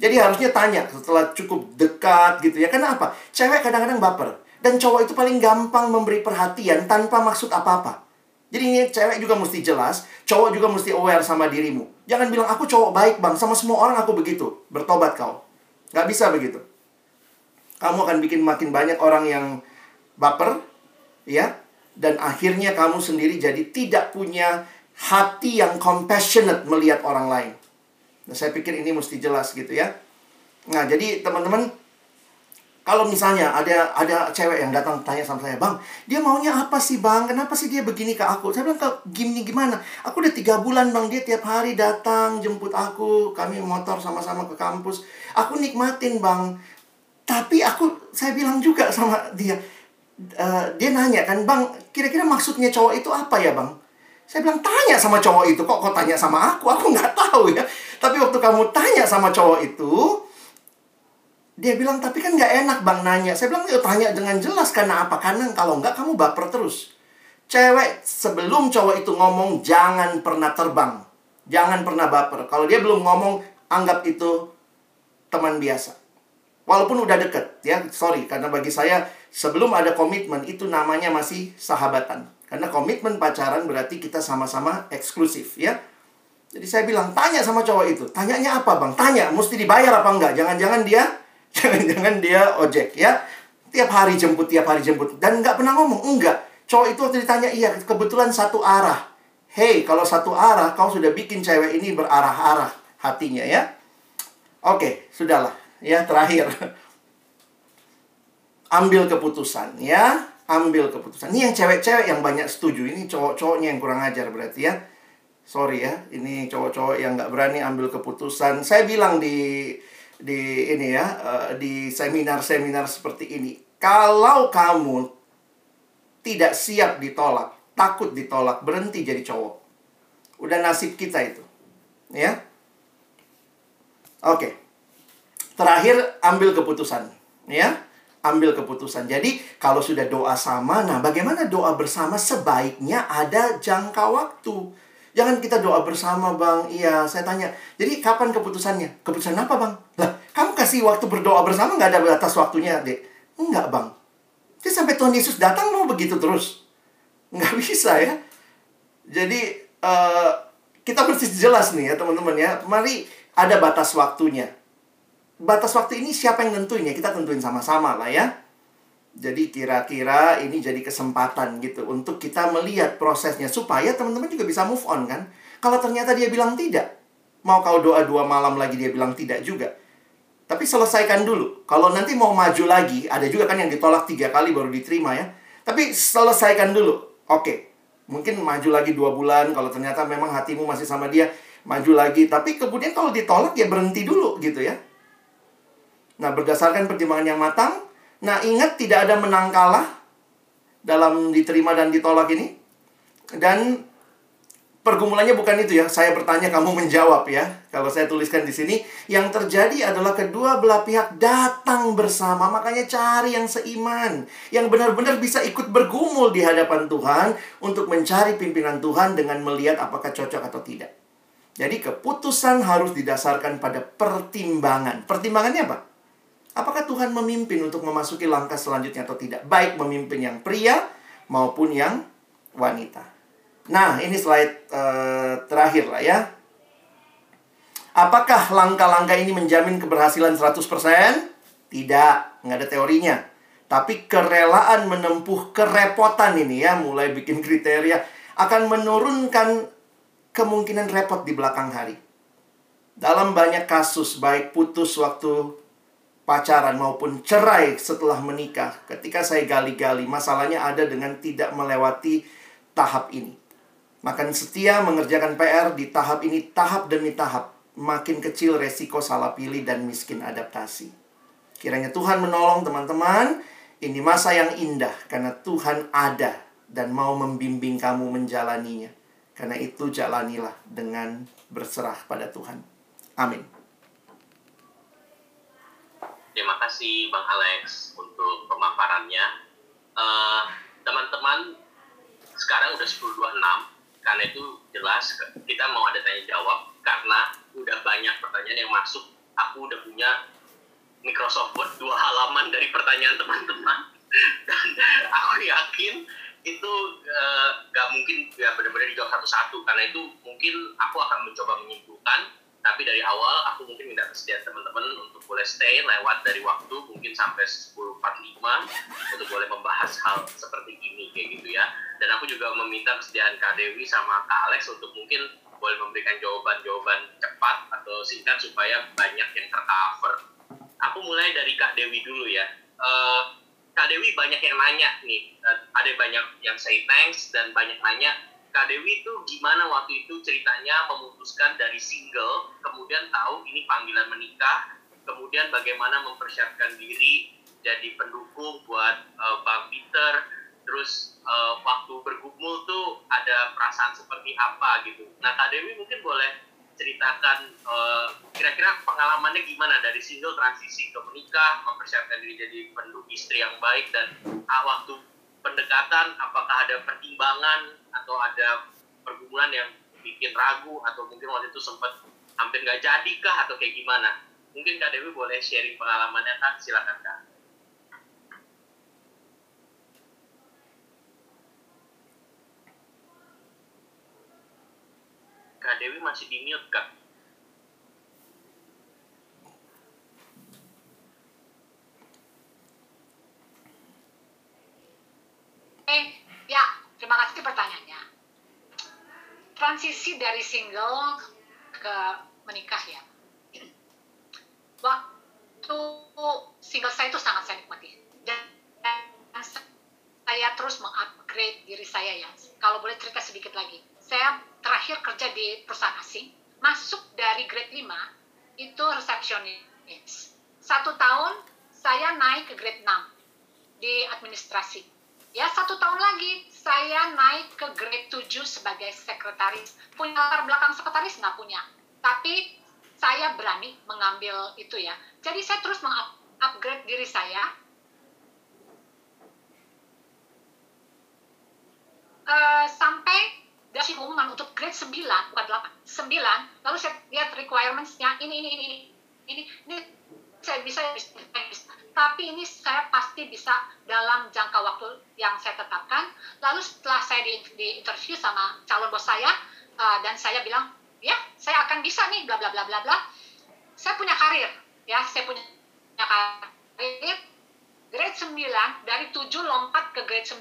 Jadi harusnya tanya setelah cukup dekat gitu ya. Kenapa? Cewek kadang-kadang baper dan cowok itu paling gampang memberi perhatian tanpa maksud apa-apa. Jadi ini cewek juga mesti jelas, cowok juga mesti aware sama dirimu. Jangan bilang aku cowok baik bang, sama semua orang aku begitu. Bertobat kau. Gak bisa begitu. Kamu akan bikin makin banyak orang yang baper, ya, dan akhirnya kamu sendiri jadi tidak punya hati yang compassionate melihat orang lain. Nah, saya pikir ini mesti jelas gitu ya. Nah, jadi teman-teman, kalau misalnya ada ada cewek yang datang tanya sama saya, bang, dia maunya apa sih bang? Kenapa sih dia begini ke aku? Saya bilang, ke gini gimana? Aku udah tiga bulan bang, dia tiap hari datang jemput aku, kami motor sama-sama ke kampus. Aku nikmatin bang. Tapi aku, saya bilang juga sama dia, uh, dia nanya kan, bang, kira-kira maksudnya cowok itu apa ya bang? Saya bilang, tanya sama cowok itu. Kok kau tanya sama aku? Aku nggak tahu ya. Tapi waktu kamu tanya sama cowok itu, dia bilang, tapi kan nggak enak bang nanya. Saya bilang, yuk tanya dengan jelas. Karena apa? Karena kalau nggak, kamu baper terus. Cewek sebelum cowok itu ngomong, jangan pernah terbang. Jangan pernah baper. Kalau dia belum ngomong, anggap itu teman biasa. Walaupun udah deket, ya, sorry. Karena bagi saya, sebelum ada komitmen, itu namanya masih sahabatan. Karena komitmen pacaran berarti kita sama-sama eksklusif, ya. Jadi saya bilang, tanya sama cowok itu. Tanyanya apa, Bang? Tanya, mesti dibayar apa enggak? Jangan-jangan dia, jangan-jangan dia ojek, ya. Tiap hari jemput, tiap hari jemput. Dan nggak pernah ngomong, enggak. Cowok itu waktu ditanya, iya, kebetulan satu arah. Hei, kalau satu arah, kau sudah bikin cewek ini berarah-arah hatinya, ya. Oke, sudahlah ya terakhir ambil keputusan ya. Ambil keputusan. Ini yang cewek-cewek yang banyak setuju. Ini cowok-cowoknya yang kurang ajar berarti ya. Sorry ya. Ini cowok-cowok yang nggak berani ambil keputusan. Saya bilang di di ini ya uh, di seminar-seminar seperti ini kalau kamu tidak siap ditolak takut ditolak berhenti jadi cowok. Udah nasib kita itu ya. Oke. Terakhir ambil keputusan, ya. Ambil keputusan. Jadi kalau sudah doa sama, nah bagaimana doa bersama sebaiknya ada jangka waktu. Jangan kita doa bersama, Bang. Iya, saya tanya. Jadi kapan keputusannya? Keputusan apa, Bang? Lah, kamu kasih waktu berdoa bersama nggak ada batas waktunya, Dek? Enggak, Bang. Jadi sampai Tuhan Yesus datang mau begitu terus. Nggak bisa ya. Jadi uh, kita mesti jelas nih ya teman-teman ya. Mari ada batas waktunya batas waktu ini siapa yang nentuin ya? Kita tentuin sama-sama lah ya. Jadi kira-kira ini jadi kesempatan gitu untuk kita melihat prosesnya supaya teman-teman juga bisa move on kan. Kalau ternyata dia bilang tidak, mau kau doa dua malam lagi dia bilang tidak juga. Tapi selesaikan dulu. Kalau nanti mau maju lagi, ada juga kan yang ditolak tiga kali baru diterima ya. Tapi selesaikan dulu. Oke, mungkin maju lagi dua bulan. Kalau ternyata memang hatimu masih sama dia, maju lagi. Tapi kemudian kalau ditolak ya berhenti dulu gitu ya Nah, berdasarkan pertimbangan yang matang, nah ingat tidak ada menang kalah dalam diterima dan ditolak ini. Dan pergumulannya bukan itu ya. Saya bertanya kamu menjawab ya. Kalau saya tuliskan di sini, yang terjadi adalah kedua belah pihak datang bersama. Makanya cari yang seiman, yang benar-benar bisa ikut bergumul di hadapan Tuhan untuk mencari pimpinan Tuhan dengan melihat apakah cocok atau tidak. Jadi keputusan harus didasarkan pada pertimbangan. Pertimbangannya apa? Apakah Tuhan memimpin untuk memasuki langkah selanjutnya atau tidak? Baik memimpin yang pria maupun yang wanita. Nah, ini slide uh, terakhir lah ya. Apakah langkah-langkah ini menjamin keberhasilan 100%? Tidak, nggak ada teorinya. Tapi kerelaan menempuh kerepotan ini ya, mulai bikin kriteria, akan menurunkan kemungkinan repot di belakang hari. Dalam banyak kasus, baik putus waktu pacaran maupun cerai setelah menikah, ketika saya gali-gali, masalahnya ada dengan tidak melewati tahap ini. Makan setia mengerjakan PR di tahap ini tahap demi tahap. Makin kecil resiko salah pilih dan miskin adaptasi. Kiranya Tuhan menolong teman-teman. Ini masa yang indah karena Tuhan ada dan mau membimbing kamu menjalaninya. Karena itu jalanilah dengan berserah pada Tuhan. Amin. Terima kasih Bang Alex untuk pemaparannya. Uh, teman-teman, sekarang udah 10.26 karena itu jelas kita mau ada tanya jawab karena udah banyak pertanyaan yang masuk. Aku udah punya Microsoft Word dua halaman dari pertanyaan teman-teman. Dan aku yakin itu uh, gak mungkin ya benar-benar dijawab satu-satu karena itu mungkin aku akan mencoba menyimpulkan tapi dari awal aku mungkin minta kesediaan teman-teman untuk boleh stay lewat dari waktu mungkin sampai 10.45 untuk boleh membahas hal seperti ini kayak gitu ya. Dan aku juga meminta kesediaan Kak Dewi sama Kak Alex untuk mungkin boleh memberikan jawaban-jawaban cepat atau singkat supaya banyak yang tercover. Aku mulai dari Kak Dewi dulu ya. Uh, Kak Dewi banyak yang nanya nih. Uh, ada banyak yang say thanks dan banyak nanya Kak Dewi itu gimana waktu itu ceritanya memutuskan dari single, kemudian tahu ini panggilan menikah, kemudian bagaimana mempersiapkan diri jadi pendukung buat uh, Bang Peter, terus uh, waktu bergumul tuh ada perasaan seperti apa gitu. Nah Kak Dewi mungkin boleh ceritakan uh, kira-kira pengalamannya gimana dari single transisi ke menikah, mempersiapkan diri jadi pendukung istri yang baik dan uh, waktu pendekatan apakah ada pertimbangan atau ada pergumulan yang bikin ragu atau mungkin waktu itu sempat hampir nggak jadi kah atau kayak gimana? Mungkin kak Dewi boleh sharing pengalamannya kak. Silakan kak. Kak Dewi masih di mute kak Terima kasih pertanyaannya. Transisi dari single ke menikah ya. Waktu single saya itu sangat saya nikmati. Dan saya terus mengupgrade diri saya ya. Kalau boleh cerita sedikit lagi. Saya terakhir kerja di perusahaan asing. Masuk dari grade 5 itu resepsionis. Satu tahun saya naik ke grade 6 di administrasi ya satu tahun lagi saya naik ke grade 7 sebagai sekretaris. Punya latar belakang sekretaris nggak punya. Tapi saya berani mengambil itu ya. Jadi saya terus mengupgrade diri saya. Uh, sampai dari pengumuman untuk grade 9 bukan 8 9 lalu saya lihat requirementsnya ini ini ini ini ini saya bisa tapi ini saya pasti bisa dalam jangka waktu yang saya tetapkan. Lalu setelah saya di, di interview sama calon bos saya uh, dan saya bilang, ya saya akan bisa nih, bla bla bla bla bla. Saya punya karir, ya saya punya karir. Grade 9 dari 7 lompat ke grade 9.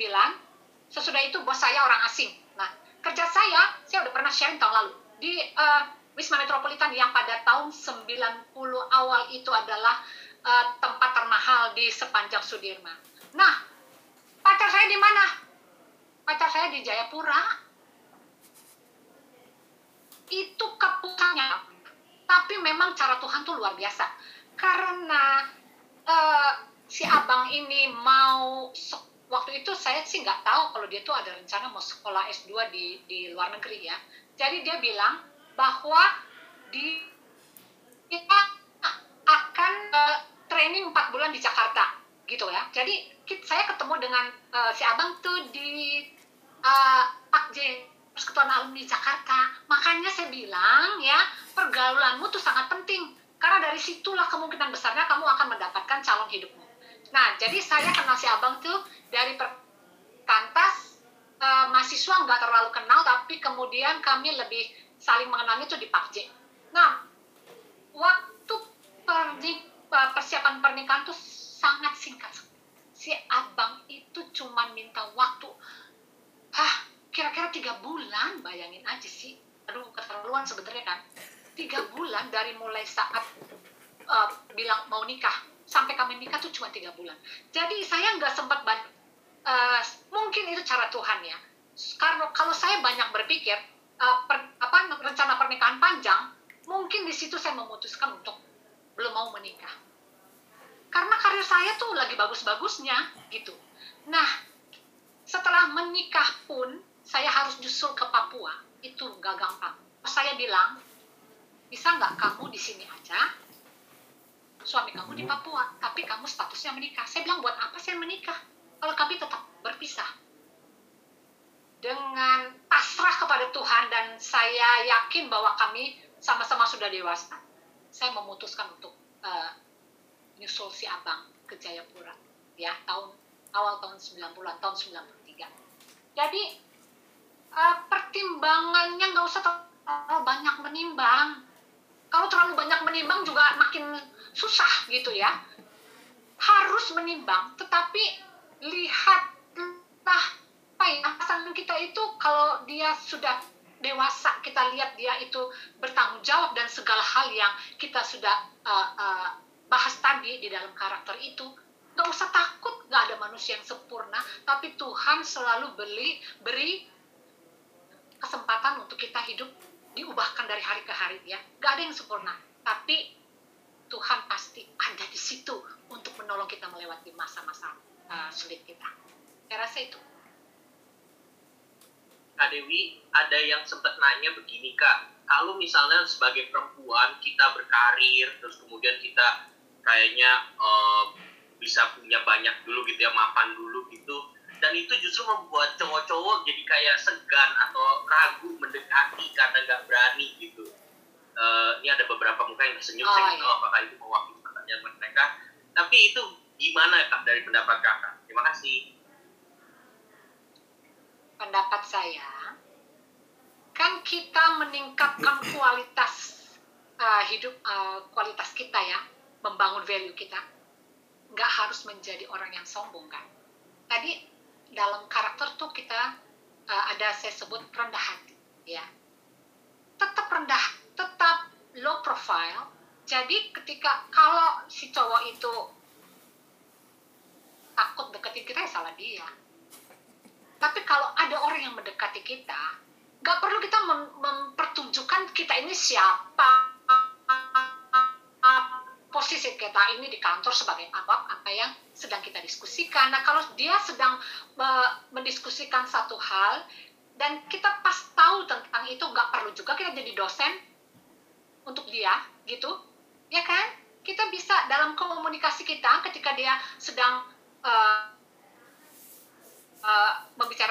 Sesudah itu bos saya orang asing. Nah kerja saya, saya udah pernah sharing tahun lalu di uh, Wisma Metropolitan yang pada tahun 90 awal itu adalah uh, tempat termahal di sepanjang Sudirman. Nah, pacar saya di mana? Pacar saya di Jayapura. Itu keputusannya. Tapi memang cara Tuhan tuh luar biasa. Karena uh, si abang ini mau waktu itu saya sih nggak tahu kalau dia tuh ada rencana mau sekolah S2 di di luar negeri ya. Jadi dia bilang bahwa di kita akan uh, training 4 bulan di Jakarta gitu ya. Jadi saya ketemu dengan uh, si abang tuh di uh, Pak J Persekutuan Alumni Jakarta. Makanya saya bilang ya pergaulanmu tuh sangat penting karena dari situlah kemungkinan besarnya kamu akan mendapatkan calon hidupmu. Nah, jadi saya kenal si abang tuh dari perkantas uh, mahasiswa nggak terlalu kenal, tapi kemudian kami lebih saling mengenalnya itu di PUBG. Nah, waktu pernik, eh, persiapan pernikahan tuh sangat singkat. Si abang itu cuma minta waktu, hah, kira-kira tiga bulan, bayangin aja sih. Aduh, keterlaluan sebenarnya kan. Tiga bulan dari mulai saat uh, bilang mau nikah sampai kami nikah tuh cuma tiga bulan. Jadi saya nggak sempat banyak. Uh, mungkin itu cara Tuhan ya. Karena kalau saya banyak berpikir uh, per, apa rencana pernikahan panjang, mungkin di situ saya memutuskan untuk belum mau menikah. Karena karir saya tuh lagi bagus-bagusnya gitu. Nah, setelah menikah pun saya harus nyusul ke Papua. Itu nggak gampang. Saya bilang, bisa nggak kamu di sini aja, suami kamu di Papua, tapi kamu statusnya menikah. Saya bilang, buat apa saya menikah? Kalau kami tetap berpisah. Dengan pasrah kepada Tuhan dan saya yakin bahwa kami sama-sama sudah dewasa, saya memutuskan untuk uh, nyusul si abang ke Jayapura. Ya, tahun awal tahun 90-an, tahun 93. Jadi, uh, pertimbangannya nggak usah terlalu banyak menimbang. Kalau terlalu banyak menimbang juga makin susah gitu ya harus menimbang tetapi lihat ya pasangan kita itu kalau dia sudah dewasa kita lihat dia itu bertanggung jawab dan segala hal yang kita sudah uh, uh, bahas tadi di dalam karakter itu nggak usah takut nggak ada manusia yang sempurna tapi Tuhan selalu beli beri kesempatan untuk kita hidup diubahkan dari hari ke hari ya nggak ada yang sempurna tapi Tuhan pasti ada di situ untuk menolong kita melewati masa-masa uh, sulit kita. Saya rasa itu. Kak Dewi, ada yang sempat nanya begini Kak, kalau misalnya sebagai perempuan kita berkarir, terus kemudian kita kayaknya uh, bisa punya banyak dulu gitu ya, mapan dulu gitu, dan itu justru membuat cowok-cowok jadi kayak segan atau ragu mendekati karena nggak berani gitu. Uh, ini ada beberapa muka yang tersenyum oh, saya iya. tahu apakah itu mewakili pertanyaan mereka. Tapi itu gimana kak dari pendapat kakak? Terima kasih pendapat saya kan kita meningkatkan kualitas uh, hidup uh, kualitas kita ya membangun value kita nggak harus menjadi orang yang sombong kan tadi dalam karakter tuh kita uh, ada saya sebut rendah hati ya tetap rendah tetap low profile. Jadi ketika kalau si cowok itu takut deketin kita ya salah dia. Tapi kalau ada orang yang mendekati kita, nggak perlu kita mem mempertunjukkan kita ini siapa, posisi kita ini di kantor sebagai apa apa yang sedang kita diskusikan. Nah kalau dia sedang uh, mendiskusikan satu hal dan kita pas tahu tentang itu nggak perlu juga kita jadi dosen untuk dia gitu ya kan kita bisa dalam komunikasi kita ketika dia sedang uh,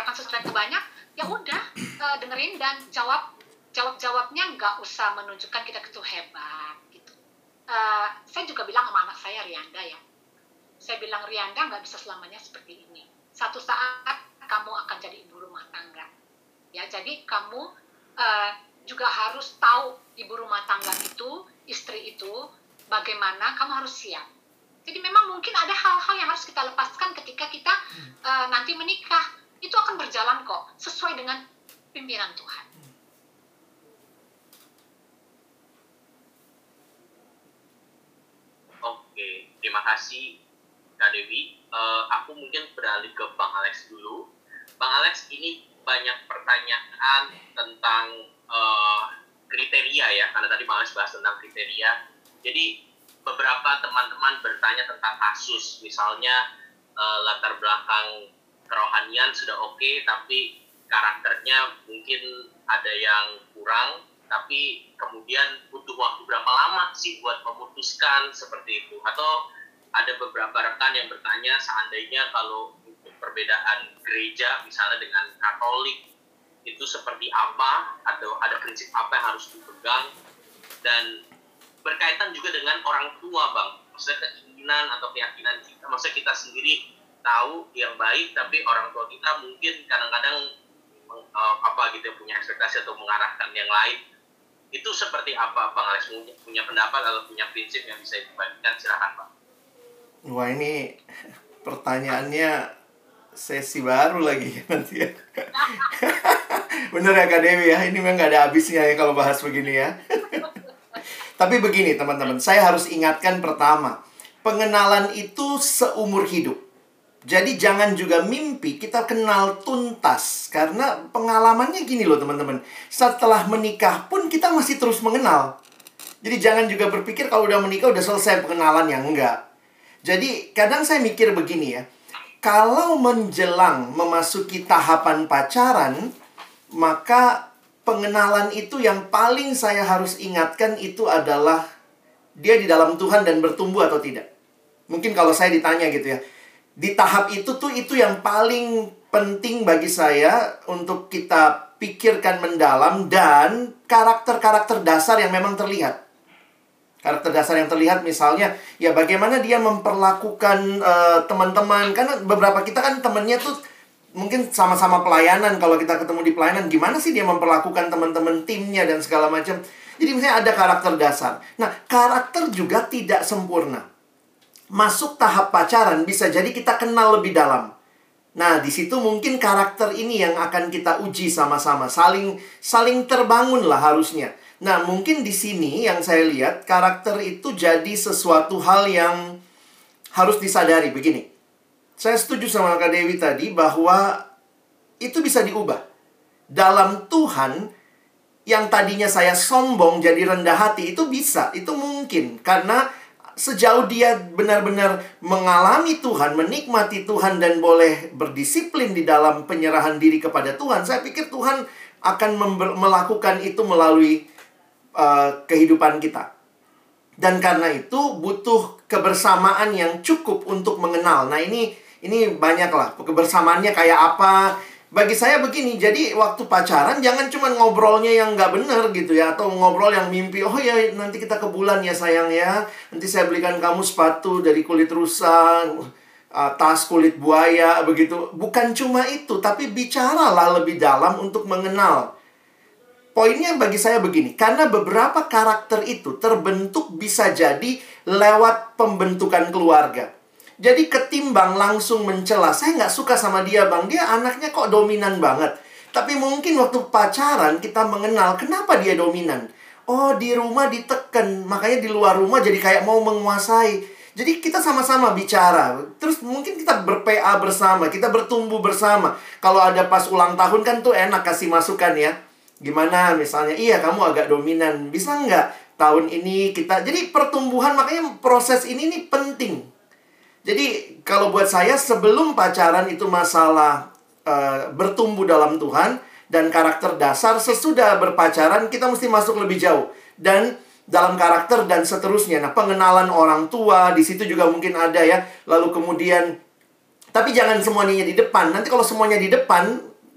membicarakan sesuatu banyak ya udah uh, dengerin dan jawab jawab jawabnya nggak usah menunjukkan kita itu hebat gitu. Uh, saya juga bilang sama anak saya Rianda ya. Saya bilang Rianda nggak bisa selamanya seperti ini. Satu saat kamu akan jadi ibu rumah tangga. Ya jadi kamu uh, juga harus tahu ibu rumah tangga itu, istri itu, bagaimana kamu harus siap. Jadi memang mungkin ada hal-hal yang harus kita lepaskan ketika kita uh, nanti menikah. Itu akan berjalan kok, sesuai dengan pimpinan Tuhan. Oke, terima kasih Kak Dewi. Uh, aku mungkin beralih ke Bang Alex dulu. Bang Alex, ini banyak pertanyaan tentang uh, kriteria ya karena tadi Mas bahas tentang kriteria jadi beberapa teman-teman bertanya tentang kasus misalnya uh, latar belakang kerohanian sudah oke okay, tapi karakternya mungkin ada yang kurang tapi kemudian butuh waktu berapa lama sih buat memutuskan seperti itu? Atau ada beberapa rekan yang bertanya seandainya kalau untuk perbedaan gereja misalnya dengan Katolik itu seperti apa? Atau ada prinsip apa yang harus dipegang? Dan berkaitan juga dengan orang tua bang. Maksudnya keinginan atau keyakinan kita maksudnya kita sendiri tahu yang baik tapi orang tua kita mungkin kadang-kadang uh, apa gitu punya ekspektasi atau mengarahkan yang lain itu seperti apa Bang Alex punya, pendapat atau punya prinsip yang bisa dibagikan silahkan Bang Wah ini pertanyaannya sesi baru lagi nanti ya. Bener ya Kak Dewi ya, ini memang gak ada habisnya ya kalau bahas begini ya. Tapi begini teman-teman, saya harus ingatkan pertama, pengenalan itu seumur hidup. Jadi jangan juga mimpi kita kenal tuntas karena pengalamannya gini loh teman-teman. Setelah menikah pun kita masih terus mengenal. Jadi jangan juga berpikir kalau udah menikah udah selesai pengenalan yang enggak. Jadi kadang saya mikir begini ya. Kalau menjelang memasuki tahapan pacaran, maka pengenalan itu yang paling saya harus ingatkan itu adalah dia di dalam Tuhan dan bertumbuh atau tidak. Mungkin kalau saya ditanya gitu ya. Di tahap itu tuh itu yang paling penting bagi saya untuk kita pikirkan mendalam dan karakter-karakter dasar yang memang terlihat. Karakter dasar yang terlihat misalnya ya bagaimana dia memperlakukan uh, teman-teman karena beberapa kita kan temennya tuh mungkin sama-sama pelayanan kalau kita ketemu di pelayanan gimana sih dia memperlakukan teman-teman timnya dan segala macam. Jadi misalnya ada karakter dasar. Nah, karakter juga tidak sempurna. Masuk tahap pacaran bisa jadi kita kenal lebih dalam. Nah, di situ mungkin karakter ini yang akan kita uji sama-sama, saling saling terbangun lah harusnya. Nah, mungkin di sini yang saya lihat karakter itu jadi sesuatu hal yang harus disadari begini. Saya setuju sama Kak Dewi tadi bahwa itu bisa diubah. Dalam Tuhan yang tadinya saya sombong jadi rendah hati itu bisa, itu mungkin karena sejauh dia benar-benar mengalami Tuhan, menikmati Tuhan dan boleh berdisiplin di dalam penyerahan diri kepada Tuhan, saya pikir Tuhan akan melakukan itu melalui uh, kehidupan kita. Dan karena itu butuh kebersamaan yang cukup untuk mengenal. Nah, ini ini banyak lah kebersamaannya kayak apa. Bagi saya begini, jadi waktu pacaran jangan cuma ngobrolnya yang nggak benar gitu ya Atau ngobrol yang mimpi, oh ya nanti kita ke bulan ya sayang ya. Nanti saya belikan kamu sepatu dari kulit rusa, uh, tas kulit buaya begitu. Bukan cuma itu, tapi bicaralah lebih dalam untuk mengenal. Poinnya bagi saya begini, karena beberapa karakter itu terbentuk bisa jadi lewat pembentukan keluarga. Jadi ketimbang langsung mencela, saya nggak suka sama dia bang, dia anaknya kok dominan banget. Tapi mungkin waktu pacaran kita mengenal kenapa dia dominan. Oh di rumah diteken, makanya di luar rumah jadi kayak mau menguasai. Jadi kita sama-sama bicara. Terus mungkin kita ber-PA bersama, kita bertumbuh bersama. Kalau ada pas ulang tahun kan tuh enak kasih masukan ya Gimana misalnya, iya kamu agak dominan, bisa nggak tahun ini kita... Jadi pertumbuhan, makanya proses ini nih penting. Jadi kalau buat saya sebelum pacaran itu masalah uh, bertumbuh dalam Tuhan dan karakter dasar, sesudah berpacaran kita mesti masuk lebih jauh. Dan dalam karakter dan seterusnya. Nah, pengenalan orang tua di situ juga mungkin ada ya. Lalu kemudian tapi jangan semuanya di depan. Nanti kalau semuanya di depan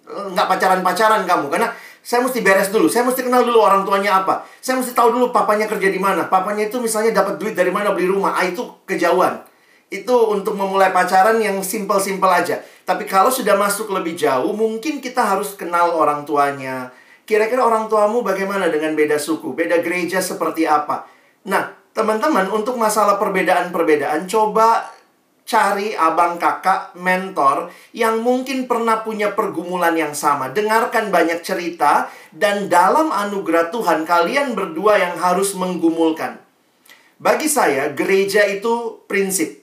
eh, nggak pacaran-pacaran kamu karena saya mesti beres dulu. Saya mesti kenal dulu orang tuanya apa. Saya mesti tahu dulu papanya kerja di mana. Papanya itu misalnya dapat duit dari mana beli rumah. Ah, itu kejauhan. Itu untuk memulai pacaran yang simpel-simpel aja. Tapi kalau sudah masuk lebih jauh, mungkin kita harus kenal orang tuanya. Kira-kira orang tuamu bagaimana dengan beda suku, beda gereja seperti apa? Nah, teman-teman, untuk masalah perbedaan-perbedaan, coba cari abang kakak mentor yang mungkin pernah punya pergumulan yang sama. Dengarkan banyak cerita dan dalam anugerah Tuhan kalian berdua yang harus menggumulkan. Bagi saya gereja itu prinsip.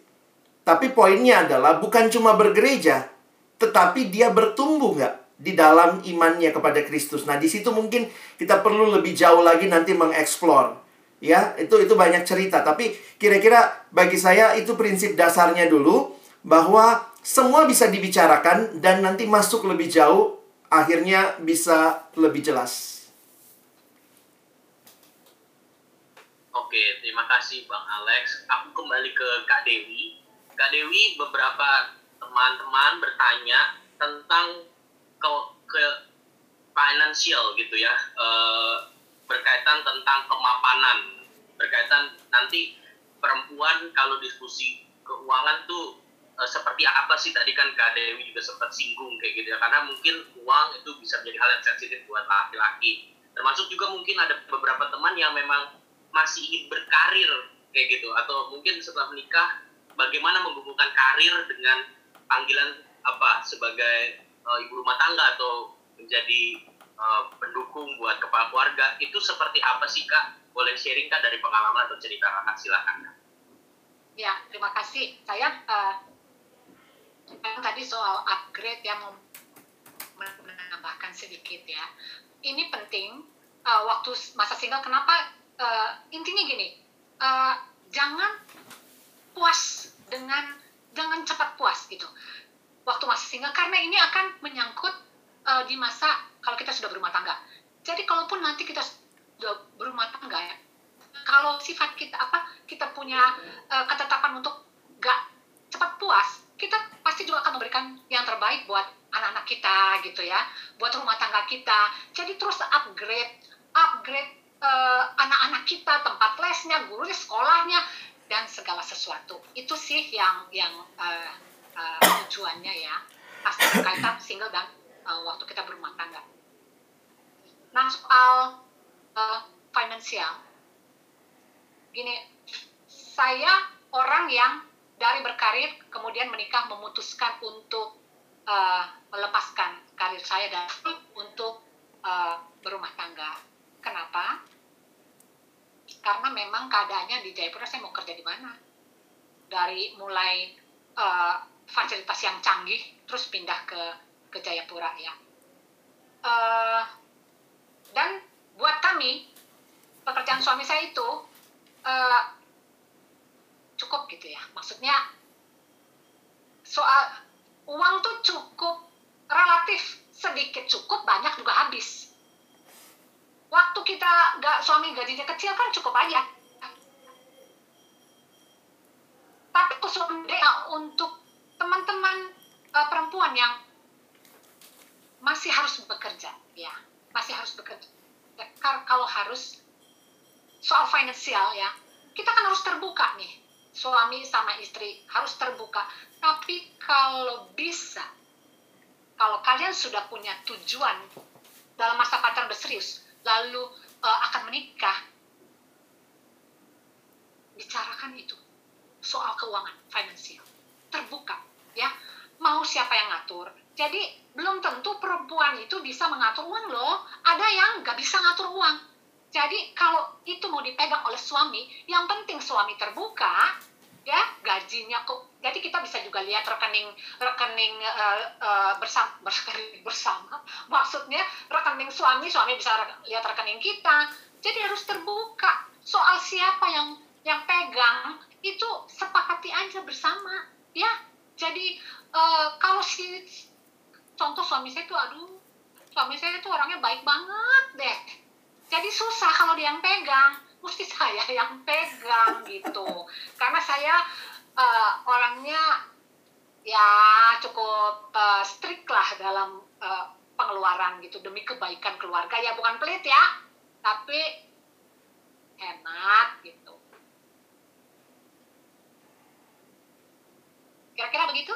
Tapi poinnya adalah bukan cuma bergereja, tetapi dia bertumbuh nggak di dalam imannya kepada Kristus. Nah, di situ mungkin kita perlu lebih jauh lagi nanti mengeksplor ya itu itu banyak cerita tapi kira-kira bagi saya itu prinsip dasarnya dulu bahwa semua bisa dibicarakan dan nanti masuk lebih jauh akhirnya bisa lebih jelas. Oke, terima kasih Bang Alex. Aku kembali ke Kak Dewi. Kak Dewi, beberapa teman-teman bertanya tentang ke, ke financial gitu ya. Uh, berkaitan tentang kemapanan berkaitan nanti perempuan kalau diskusi keuangan tuh uh, seperti apa sih tadi kan Kak Dewi juga sempat singgung kayak gitu ya karena mungkin uang itu bisa menjadi hal yang sensitif buat laki-laki termasuk juga mungkin ada beberapa teman yang memang masih ingin berkarir kayak gitu atau mungkin setelah menikah bagaimana menghubungkan karir dengan panggilan apa sebagai uh, ibu rumah tangga atau menjadi uh, pendukung buat kepala keluarga itu seperti apa sih kak? Boleh sharing kak dari pengalaman atau cerita kakak silakan kak. Ya terima kasih. Saya uh, tadi soal upgrade yang menambahkan sedikit ya. Ini penting uh, waktu masa single. Kenapa uh, intinya gini uh, jangan puas dengan jangan cepat puas gitu. Waktu masih single karena ini akan menyangkut uh, di masa kalau kita sudah berumah tangga. Jadi kalaupun nanti kita sudah berumah tangga ya kalau sifat kita apa kita punya uh, ketetapan untuk gak cepat puas kita pasti juga akan memberikan yang terbaik buat anak-anak kita gitu ya buat rumah tangga kita. Jadi terus upgrade upgrade uh, anak-anak kita tempat lesnya gurunya sekolahnya dan segala sesuatu itu sih yang yang uh, uh, tujuannya ya pasti berkaitan single dan uh, waktu kita berumah tangga nah soal uh, finansial gini saya orang yang dari berkarir kemudian menikah memutuskan untuk uh, melepaskan karir saya dan untuk uh, berumah tangga. Kenapa? Karena memang keadaannya di Jayapura saya mau kerja di mana. Dari mulai uh, fasilitas yang canggih terus pindah ke ke Jayapura ya. Uh, dan buat kami pekerjaan suami saya itu uh, cukup gitu ya. Maksudnya soal uang tuh cukup relatif sedikit cukup banyak juga habis. Waktu kita nggak suami gajinya kecil kan cukup aja. Tapi khususnya untuk teman-teman uh, perempuan yang masih harus bekerja, ya masih harus bekerja. Kalau harus soal finansial ya, kita kan harus terbuka nih suami sama istri harus terbuka. Tapi kalau bisa, kalau kalian sudah punya tujuan dalam masa pacaran berserius, lalu uh, akan menikah, bicarakan itu soal keuangan finansial. Terbuka ya. Mau siapa yang ngatur? Jadi belum tentu perempuan itu bisa mengatur uang loh. Ada yang nggak bisa ngatur uang. Jadi kalau itu mau dipegang oleh suami, yang penting suami terbuka, ya gajinya kok. Jadi kita bisa juga lihat rekening rekening uh, uh, bersama rekening bersama. Maksudnya rekening suami, suami bisa lihat rekening kita. Jadi harus terbuka. Soal siapa yang yang pegang itu sepakati aja bersama, ya. Jadi uh, kalau si contoh suami saya itu aduh, suami saya itu orangnya baik banget deh jadi susah kalau dia yang pegang mesti saya yang pegang gitu. Karena saya uh, orangnya ya cukup uh, strict lah dalam uh, pengeluaran gitu. Demi kebaikan keluarga. Ya bukan pelit ya tapi hemat gitu. Kira-kira begitu?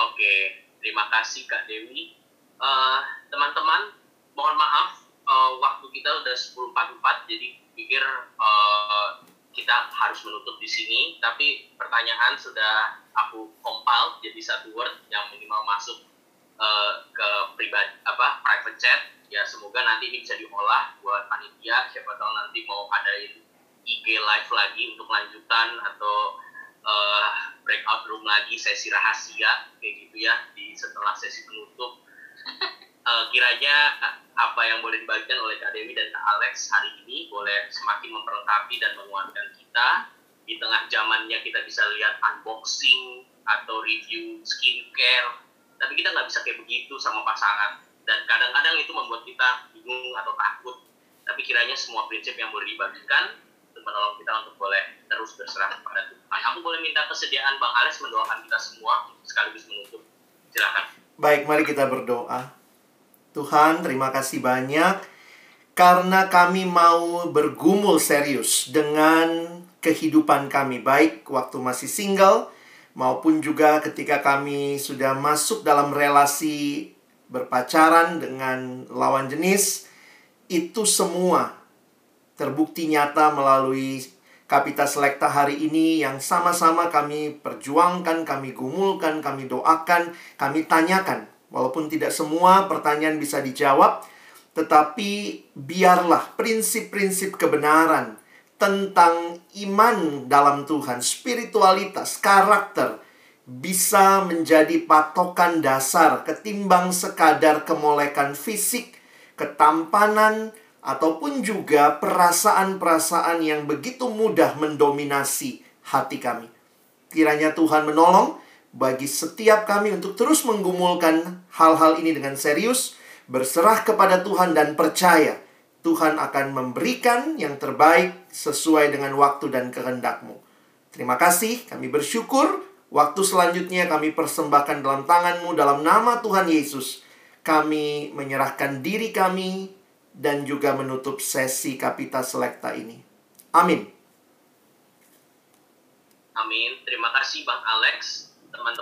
Oke terima kasih kak Dewi. Teman-teman uh, teman -teman, mohon maaf uh, waktu kita udah 10.44 jadi pikir uh, kita harus menutup di sini. Tapi pertanyaan sudah aku compile jadi satu word yang minimal masuk uh, ke pribadi apa private chat. Ya semoga nanti ini bisa diolah buat panitia. Siapa tahu nanti mau adain IG live lagi untuk lanjutan atau uh, breakout room lagi sesi rahasia kayak gitu ya di setelah sesi penutup uh, kiranya apa yang boleh dibagikan oleh Kak Dewi dan Kak Alex hari ini boleh semakin memperlengkapi dan menguatkan kita. Di tengah zamannya kita bisa lihat unboxing atau review skincare tapi kita nggak bisa kayak begitu sama pasangan. Dan kadang-kadang itu membuat kita bingung atau takut. Tapi kiranya semua prinsip yang boleh dibagikan untuk menolong kita untuk boleh terus berserah kepada Tuhan. Aku boleh minta kesediaan Bang Alex mendoakan kita semua sekaligus menutup. Silakan. Baik mari kita berdoa Tuhan, terima kasih banyak karena kami mau bergumul serius dengan kehidupan kami, baik waktu masih single maupun juga ketika kami sudah masuk dalam relasi berpacaran dengan lawan jenis, itu semua terbukti nyata melalui Kapita Selekta hari ini yang sama-sama kami perjuangkan, kami gumulkan, kami doakan, kami tanyakan. Walaupun tidak semua pertanyaan bisa dijawab, tetapi biarlah prinsip-prinsip kebenaran tentang iman dalam Tuhan, spiritualitas, karakter bisa menjadi patokan dasar ketimbang sekadar kemolekan fisik, ketampanan, ataupun juga perasaan-perasaan yang begitu mudah mendominasi hati kami. Kiranya Tuhan menolong bagi setiap kami untuk terus menggumulkan hal-hal ini dengan serius, berserah kepada Tuhan dan percaya Tuhan akan memberikan yang terbaik sesuai dengan waktu dan kehendakmu. Terima kasih, kami bersyukur. Waktu selanjutnya kami persembahkan dalam tanganmu dalam nama Tuhan Yesus. Kami menyerahkan diri kami dan juga menutup sesi Kapita Selekta ini. Amin. Amin. Terima kasih Bang Alex, teman-teman.